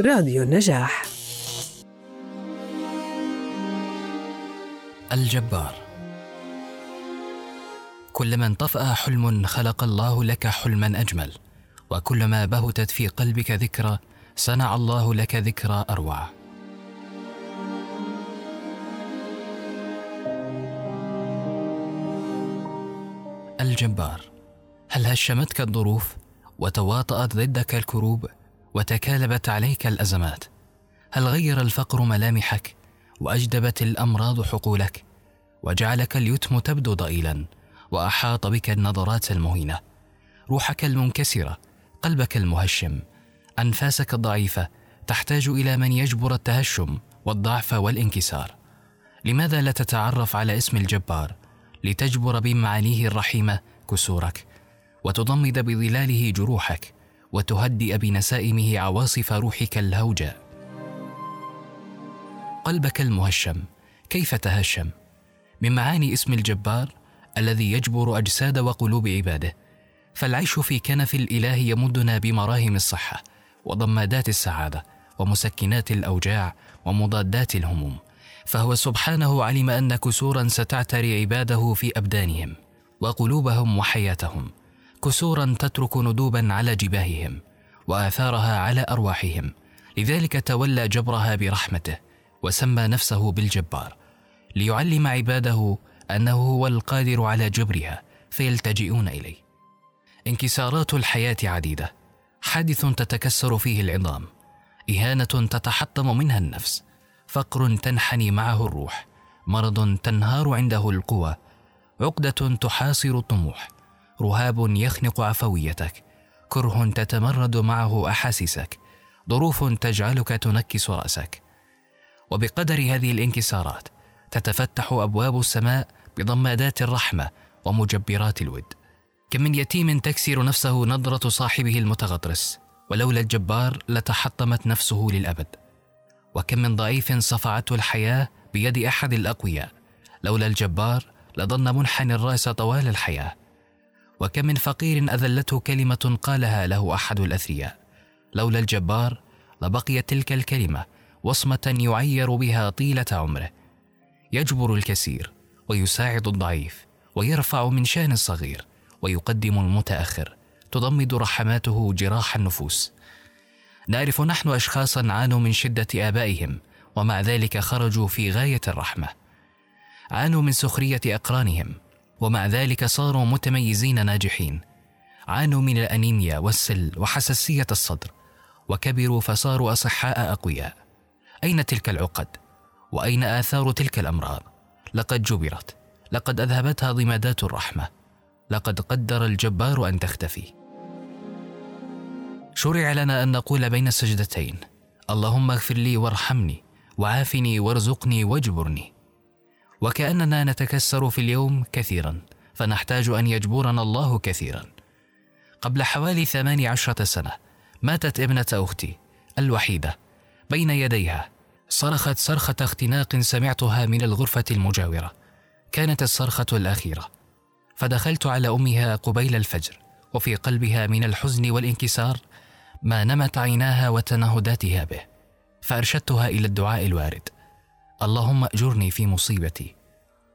راديو النجاح. الجبار. كلما انطفأ حلم خلق الله لك حلما أجمل وكلما بهتت في قلبك ذكرى صنع الله لك ذكرى أروع. الجبار هل هشمتك الظروف وتواطأت ضدك الكروب؟ وتكالبت عليك الأزمات. هل غير الفقر ملامحك؟ وأجدبت الأمراض حقولك. وجعلك اليتم تبدو ضئيلا. وأحاط بك النظرات المهينة. روحك المنكسرة قلبك المهشم. أنفاسك الضعيفة تحتاج إلى من يجبر التهشم والضعف والانكسار. لماذا لا تتعرف على اسم الجبار؟ لتجبر بمعانيه الرحيمة كسورك. وتضمد بظلاله جروحك. وتهدئ بنسائمه عواصف روحك الهوجاء قلبك المهشم كيف تهشم؟ من معاني اسم الجبار الذي يجبر أجساد وقلوب عباده. فالعيش في كنف الإله يمدنا بمراهم الصحة وضمادات السعادة ومسكنات الأوجاع ومضادات الهموم. فهو سبحانه علم أن كسورا ستعتري عباده في أبدانهم وقلوبهم وحياتهم. كسورا تترك ندوبا على جباههم وآثارها على أرواحهم. لذلك تولى جبرها برحمته وسمى نفسه بالجبار ليعلم عباده أنه هو القادر على جبرها فيلتجئون إليه. انكسارات الحياة عديدة. حادث تتكسر فيه العظام. إهانة تتحطم منها النفس. فقر تنحني معه الروح. مرض تنهار عنده القوى. عقدة تحاصر الطموح. رهاب يخنق عفويتك. كره تتمرد معه أحاسيسك. ظروف تجعلك تنكس رأسك. وبقدر هذه الانكسارات تتفتح أبواب السماء بضمادات الرحمة ومجبرات الود. كم من يتيم تكسر نفسه نظرة صاحبه المتغطرس ولولا الجبار لتحطمت نفسه للأبد. وكم من ضعيف صفعته الحياة بيد أحد الأقوياء لولا الجبار لظل منحني الرأس طوال الحياة. وكم من فقير أذلته كلمة قالها له أحد الأثرياء. لولا الجبار لبقيت تلك الكلمة وصمة يعير بها طيلة عمره. يجبر الكثير ويساعد الضعيف ويرفع من شأن الصغير ويقدم المتأخر تضمد رحماته جراح النفوس. نعرف نحن اشخاصا عانوا من شدة آبائهم ومع ذلك خرجوا في غاية الرحمة. عانوا من سخرية أقرانهم ومع ذلك صاروا متميزين ناجحين. عانوا من الأنيميا والسل وحساسية الصدر وكبروا فصاروا أصحاء أقوياء. أين تلك العقد؟ وأين آثار تلك الأمراض؟ لقد جبرت. لقد أذهبتها ضمادات الرحمة. لقد قدر الجبار أن تختفي. شرع لنا أن نقول بين السجدتين اللهم اغفر لي وارحمني وعافني وارزقني واجبرني. وكأننا نتكسر في اليوم كثيرا فنحتاج أن يجبرنا الله كثيرا. قبل حوالي ثماني عشرة سنة ماتت ابنة أختي الوحيدة بين يديها. صرخت صرخة اختناق سمعتها من الغرفة المجاورة. كانت الصرخة الأخيرة. فدخلت على أمها قبيل الفجر وفي قلبها من الحزن والانكسار ما نمت عيناها وتنهداتها به. فأرشدتها إلى الدعاء الوارد. اللهم أجرني في مصيبتي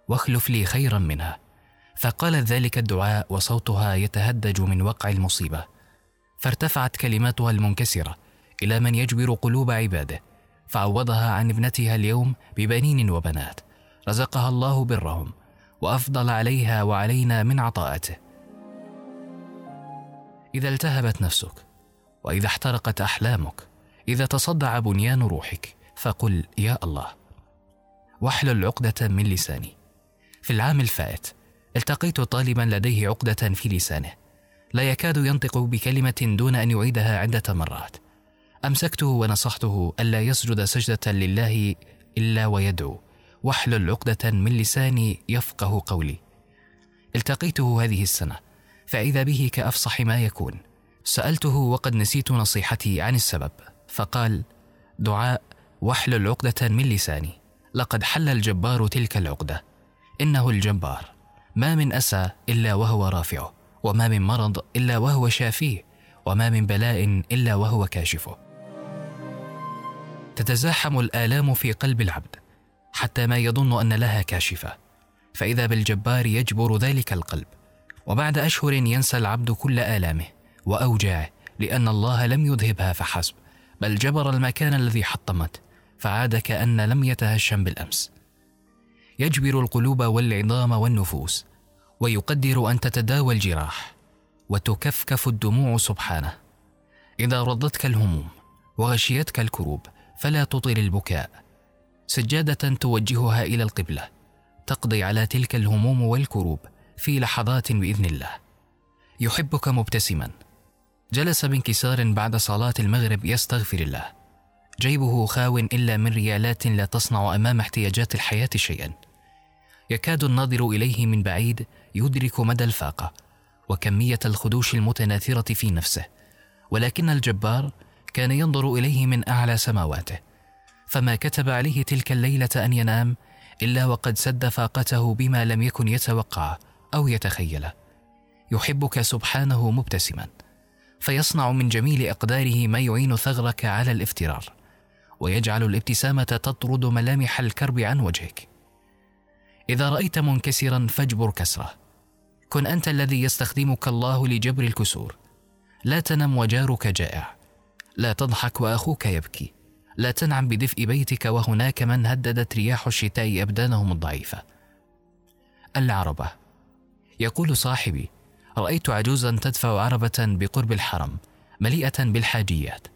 واخلف لي خيرا منها. فقالت ذلك الدعاء وصوتها يتهدج من وقع المصيبة. فارتفعت كلماتها المنكسرة إلى من يجبر قلوب عباده فعوضها عن ابنتها اليوم ببنين وبنات. رزقها الله برهم وأفضل عليها وعلينا من عطاءته. إذا التهبت نفسك وإذا احترقت أحلامك إذا تصدع بنيان روحك فقل يا الله. واحلل عقدة من لساني. في العام الفائت التقيت طالبا لديه عقدة في لسانه. لا يكاد ينطق بكلمة دون أن يعيدها عدة مرات. أمسكته ونصحته ألا يسجد سجدة لله إلا ويدعو. واحلل عقدة من لساني يفقه قولي. التقيته هذه السنة فإذا به كأفصح ما يكون. سألته وقد نسيت نصيحتي عن السبب فقال دعاء واحلل عقدة من لساني. لقد حل الجبار تلك العقدة. إنه الجبار. ما من أسى إلا وهو رافعه وما من مرض إلا وهو شافيه وما من بلاء إلا وهو كاشفه. تتزاحم الآلام في قلب العبد حتى ما يظن أن لها كاشفة. فإذا بالجبار يجبر ذلك القلب. وبعد أشهر ينسى العبد كل آلامه وأوجاعه لأن الله لم يذهبها فحسب بل جبر المكان الذي حطمت. فعاد كأن لم يتهشم بالأمس. يجبر القلوب والعظام والنفوس ويقدر أن تتداوى الجراح وتكفكف الدموع سبحانه. إذا رضتك الهموم وغشيتك الكروب فلا تطل البكاء. سجادة توجهها إلى القبلة تقضي على تلك الهموم والكروب في لحظات بإذن الله. يحبك مبتسما. جلس بانكسار بعد صلاة المغرب يستغفر الله. جيبه خاو إلا من ريالات لا تصنع أمام احتياجات الحياة شيئا. يكاد الناظر إليه من بعيد يدرك مدى الفاقة وكمية الخدوش المتناثرة في نفسه ولكن الجبار كان ينظر إليه من أعلى سماواته. فما كتب عليه تلك الليلة أن ينام إلا وقد سد فاقته بما لم يكن يتوقع أو يتخيله يحبك سبحانه مبتسما فيصنع من جميل إقداره ما يعين ثغرك على الافترار ويجعل الابتسامة تطرد ملامح الكرب عن وجهك. إذا رأيت منكسرا فاجبر كسره. كن أنت الذي يستخدمك الله لجبر الكسور. لا تنم وجارك جائع. لا تضحك وأخوك يبكي. لا تنعم بدفء بيتك وهناك من هددت رياح الشتاء أبدانهم الضعيفة. العربة. يقول صاحبي رأيت عجوزا تدفع عربة بقرب الحرم مليئة بالحاجيات.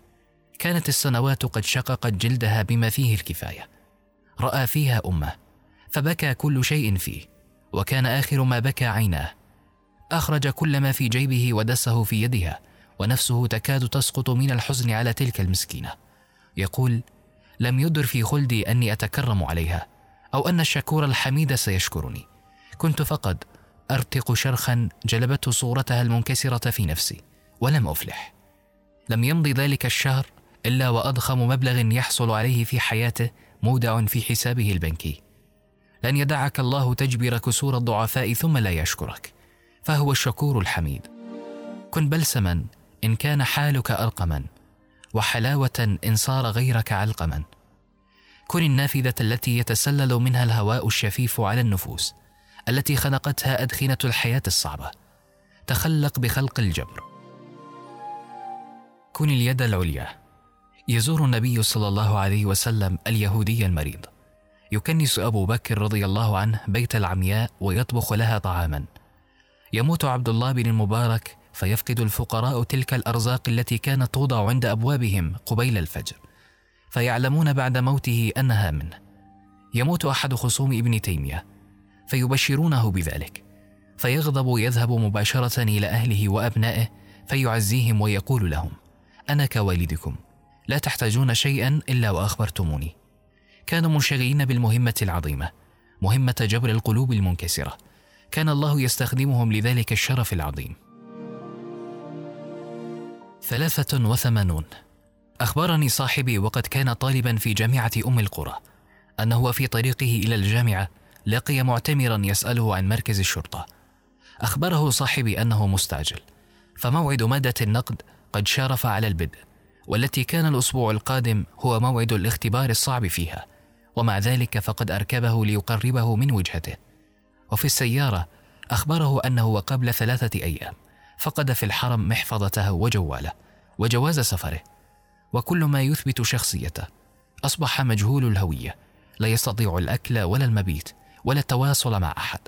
كانت السنوات قد شققت جلدها بما فيه الكفاية. رأى فيها أمه فبكى كل شيء فيه وكان آخر ما بكى عيناه. أخرج كل ما في جيبه ودسه في يدها ونفسه تكاد تسقط من الحزن على تلك المسكينة. يقول لم يدر في خلدي أني أتكرم عليها أو أن الشكور الحميد سيشكرني. كنت فقط أرتق شرخا جلبته صورتها المنكسرة في نفسي ولم أفلح. لم يمضي ذلك الشهر إلا وأضخم مبلغ يحصل عليه في حياته مودع في حسابه البنكي. لن يدعك الله تجبر كسور الضعفاء ثم لا يشكرك. فهو الشكور الحميد. كن بلسما إن كان حالك أرقما وحلاوة إن صار غيرك علقما. كن النافذة التي يتسلل منها الهواء الشفيف على النفوس التي خنقتها أدخنة الحياة الصعبة. تخلق بخلق الجبر. كن اليد العليا. يزور النبي صلى الله عليه وسلم اليهودي المريض. يكنس أبو بكر رضي الله عنه بيت العمياء ويطبخ لها طعاما. يموت عبد الله بن المبارك فيفقد الفقراء تلك الأرزاق التي كانت توضع عند أبوابهم قبيل الفجر. فيعلمون بعد موته أنها منه. يموت أحد خصوم ابن تيمية. فيبشرونه بذلك. فيغضب يذهب مباشرة إلى أهله وأبنائه فيعزيهم ويقول لهم أنا كوالدكم. لا تحتاجون شيئا إلا وأخبرتموني. كانوا منشغلين بالمهمة العظيمة مهمة جبر القلوب المنكسرة. كان الله يستخدمهم لذلك الشرف العظيم. ثلاثة وثمانون. أخبرني صاحبي وقد كان طالبا في جامعة أم القرى انه في طريقه إلى الجامعة لقي معتمرا يسأله عن مركز الشرطة. أخبره صاحبي أنه مستعجل فموعد مادة النقد قد شارف على البدء. والتي كان الأسبوع القادم هو موعد الاختبار الصعب فيها ومع ذلك فقد أركبه ليقربه من وجهته. وفي السيارة أخبره أنه وقبل ثلاثة أيام فقد في الحرم محفظته وجواله وجواز سفره وكل ما يثبت شخصيته. أصبح مجهول الهوية لا يستطيع الأكل ولا المبيت ولا التواصل مع أحد.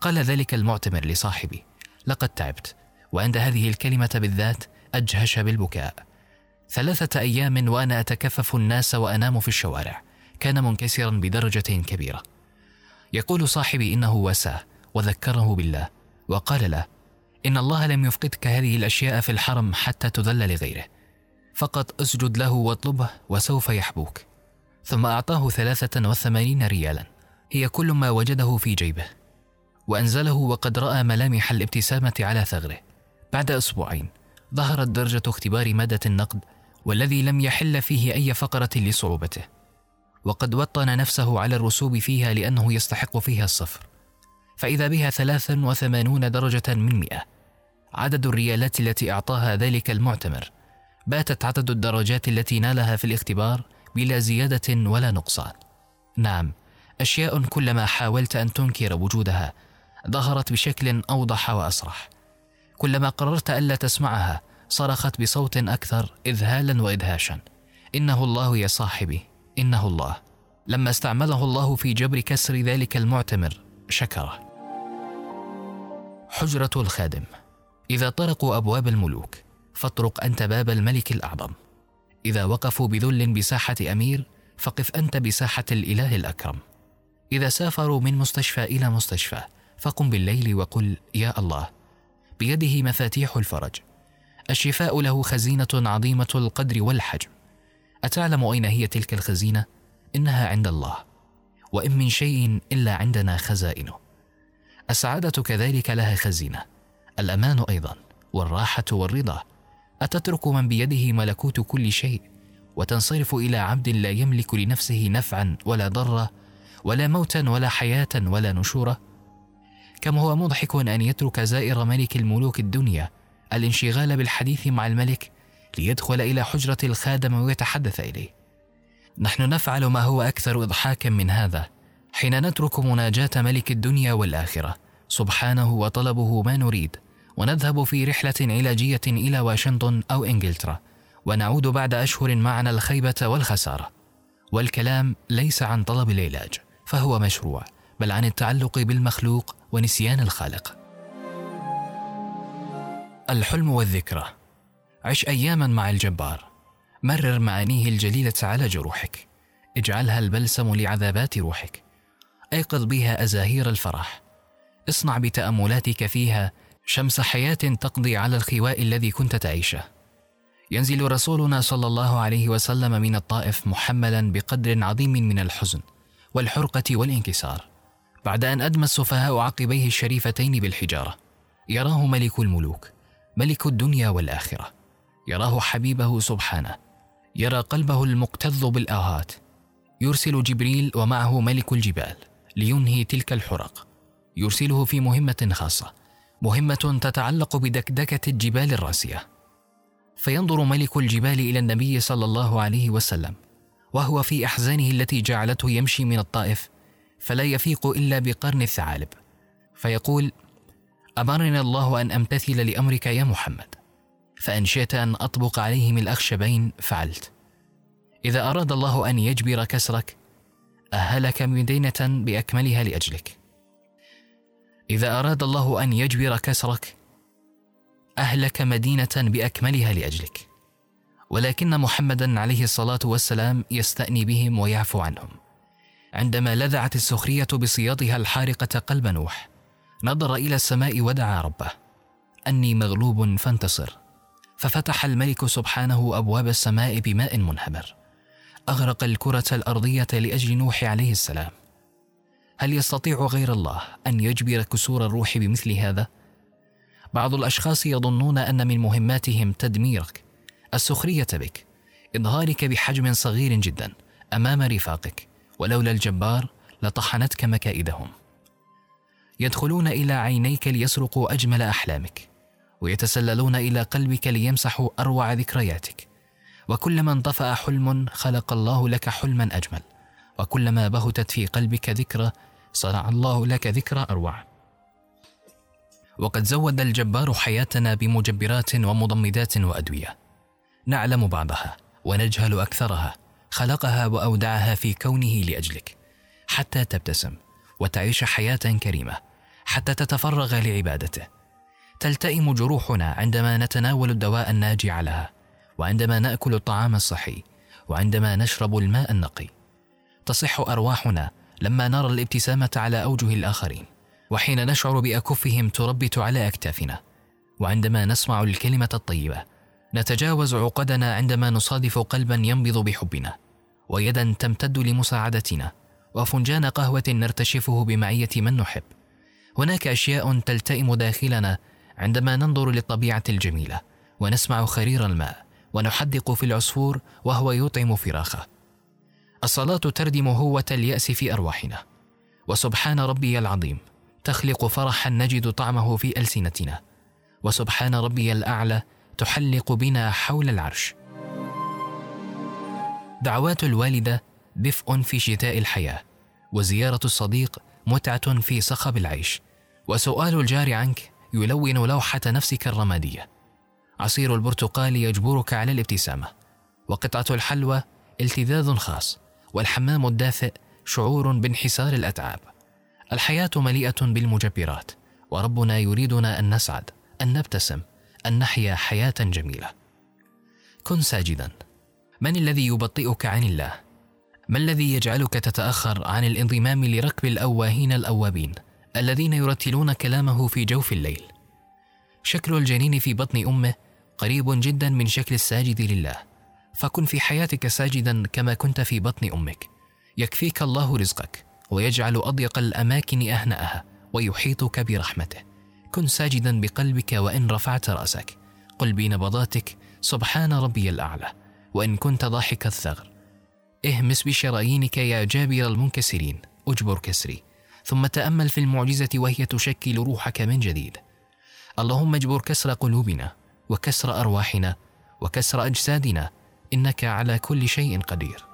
قال ذلك المعتمر لصاحبي لقد تعبت وعند هذه الكلمة بالذات أجهش بالبكاء. ثلاثة أيام وأنا أتكفف الناس وأنام في الشوارع. كان منكسرا بدرجة كبيرة. يقول صاحبي إنه واساه وذكره بالله وقال له إن الله لم يفقدك هذه الأشياء في الحرم حتى تذل لغيره. فقط أسجد له واطلبه وسوف يحبوك. ثم أعطاه ثلاثة وثمانين ريالا. هي كل ما وجده في جيبه. وأنزله وقد رأى ملامح الابتسامة على ثغره. بعد أسبوعين ظهرت درجة اختبار مادة النقد والذي لم يحل فيه أي فقرة لصعوبته. وقد وطن نفسه على الرسوب فيها لأنه يستحق فيها الصفر. فإذا بها ثلاثا وثمانون درجة من مئة. عدد الريالات التي أعطاها ذلك المعتمر. باتت عدد الدرجات التي نالها في الاختبار بلا زيادة ولا نقصان. نعم أشياء كلما حاولت أن تنكر وجودها ظهرت بشكل أوضح واصرح كلما قررت ألا تسمعها صرخت بصوت أكثر اذهالا وادهاشا. إنه الله يا صاحبي إنه الله. لما استعمله الله في جبر كسر ذلك المعتمر شكره. حجرة الخادم. إذا طرقوا أبواب الملوك فاطرق أنت باب الملك الأعظم. إذا وقفوا بذل بساحة أمير فقف أنت بساحة الإله الأكرم. إذا سافروا من مستشفى إلى مستشفى فقم بالليل وقل يا الله. بيده مفاتيح الفرج. الشفاء له خزينة عظيمة القدر والحجم. أتعلم أين هي تلك الخزينة؟ إنها عند الله وإن من شيء إلا عندنا خزائنه. السعادة كذلك لها خزينة الأمان أيضا والراحة والرضا. أتترك من بيده ملكوت كل شيء وتنصرف إلى عبد لا يملك لنفسه نفعا ولا ضرا ولا موتا ولا حياة ولا نشورا كم هو مضحك أن يترك زائر ملك الملوك الدنيا الانشغال بالحديث مع الملك ليدخل إلى حجرة الخادم ويتحدث إليه. نحن نفعل ما هو أكثر اضحاكا من هذا حين نترك مناجاة ملك الدنيا والآخرة. سبحانه وطلبه ما نريد. ونذهب في رحلة علاجية إلى واشنطن أو إنجلترا. ونعود بعد أشهر معنا الخيبة والخسارة. والكلام ليس عن طلب العلاج فهو مشروع بل عن التعلق بالمخلوق ونسيان الخالق. الحلم والذكرى. عش اياما مع الجبار. مرر معانيه الجليلة على جروحك. اجعلها البلسم لعذابات روحك. أيقظ بها أزاهير الفرح. اصنع بتأملاتك فيها شمس حياة تقضي على الخواء الذي كنت تعيشه. ينزل رسولنا صلى الله عليه وسلم من الطائف محملا بقدر عظيم من الحزن والحرقة والانكسار. بعد أن أدمى السفهاء عقبيه الشريفتين بالحجارة. يراه ملك الملوك. ملك الدنيا والآخرة. يراه حبيبه سبحانه. يرى قلبه المكتظ بالآهات. يرسل جبريل ومعه ملك الجبال لينهي تلك الحرق. يرسله في مهمة خاصة. مهمة تتعلق بدكدكة الجبال الراسية. فينظر ملك الجبال إلى النبي صلى الله عليه وسلم وهو في أحزانه التي جعلته يمشي من الطائف فلا يفيق إلا بقرن الثعالب. فيقول أمرني الله أن أمتثل لأمرك يا محمد. فان شئت أن أطبق عليهم الأخشبين فعلت. إذا أراد الله أن يجبر كسرك أهلك مدينة بأكملها لأجلك. إذا أراد الله أن يجبر كسرك أهلك مدينة بأكملها لأجلك. ولكن محمدا عليه الصلاة والسلام يستأني بهم ويعفو عنهم. عندما لذعت السخرية بصياطها الحارقة قلب نوح نظر إلى السماء ودعا ربه. أني مغلوب فانتصر. ففتح الملك سبحانه أبواب السماء بماء منهمر. أغرق الكرة الأرضية لأجل نوح عليه السلام. هل يستطيع غير الله أن يجبر كسور الروح بمثل هذا؟ بعض الأشخاص يظنون أن من مهماتهم تدميرك السخرية بك إظهارك بحجم صغير جدا أمام رفاقك. ولولا الجبار لطحنتك مكائدهم. يدخلون إلى عينيك ليسرقوا أجمل أحلامك ويتسللون إلى قلبك ليمسحوا أروع ذكرياتك. وكلما انطفأ حلم خلق الله لك حلما أجمل وكلما بهتت في قلبك ذكرى صنع الله لك ذكرى أروع. وقد زود الجبار حياتنا بمجبرات ومضمدات وأدوية. نعلم بعضها ونجهل أكثرها خلقها وأودعها في كونه لأجلك حتى تبتسم وتعيش حياة كريمة. حتى تتفرغ لعبادته. تلتئم جروحنا عندما نتناول الدواء الناجع لها وعندما نأكل الطعام الصحي وعندما نشرب الماء النقي. تصح أرواحنا لما نرى الابتسامة على أوجه الآخرين وحين نشعر بأكفهم تربت على أكتافنا. وعندما نسمع الكلمة الطيبة نتجاوز عقدنا عندما نصادف قلبا ينبض بحبنا ويدا تمتد لمساعدتنا وفنجان قهوة نرتشفه بمعية من نحب. هناك أشياء تلتئم داخلنا عندما ننظر للطبيعة الجميلة ونسمع خرير الماء ونحدق في العصفور وهو يطعم فراخه. الصلاة تردم هوة اليأس في أرواحنا. وسبحان ربي العظيم تخلق فرحا نجد طعمه في ألسنتنا. وسبحان ربي الأعلى تحلق بنا حول العرش. دعوات الوالدة دفء في شتاء الحياة وزيارة الصديق متعة في صخب العيش. وسؤال الجار عنك يلون لوحة نفسك الرمادية. عصير البرتقال يجبرك على الابتسامة. وقطعة الحلوى التذاذ خاص والحمام الدافئ شعور بانحسار الأتعاب. الحياة مليئة بالمجبرات وربنا يريدنا أن نسعد أن نبتسم أن نحيا حياة جميلة. كن ساجدا. من الذي يبطئك عن الله؟ ما الذي يجعلك تتأخر عن الانضمام لركب الأواهين الأوابين؟ الذين يرتلون كلامه في جوف الليل. شكل الجنين في بطن أمه قريب جدا من شكل الساجد لله. فكن في حياتك ساجدا كما كنت في بطن أمك. يكفيك الله رزقك ويجعل أضيق الأماكن اهناها ويحيطك برحمته. كن ساجدا بقلبك وإن رفعت رأسك. قل بنبضاتك سبحان ربي الأعلى. وإن كنت ضاحك الثغر. اهمس بشرايينك يا جابر المنكسرين. اجبر كسري. ثم تأمل في المعجزة وهي تشكل روحك من جديد. اللهم اجبر كسر قلوبنا وكسر أرواحنا وكسر أجسادنا إنك على كل شيء قدير.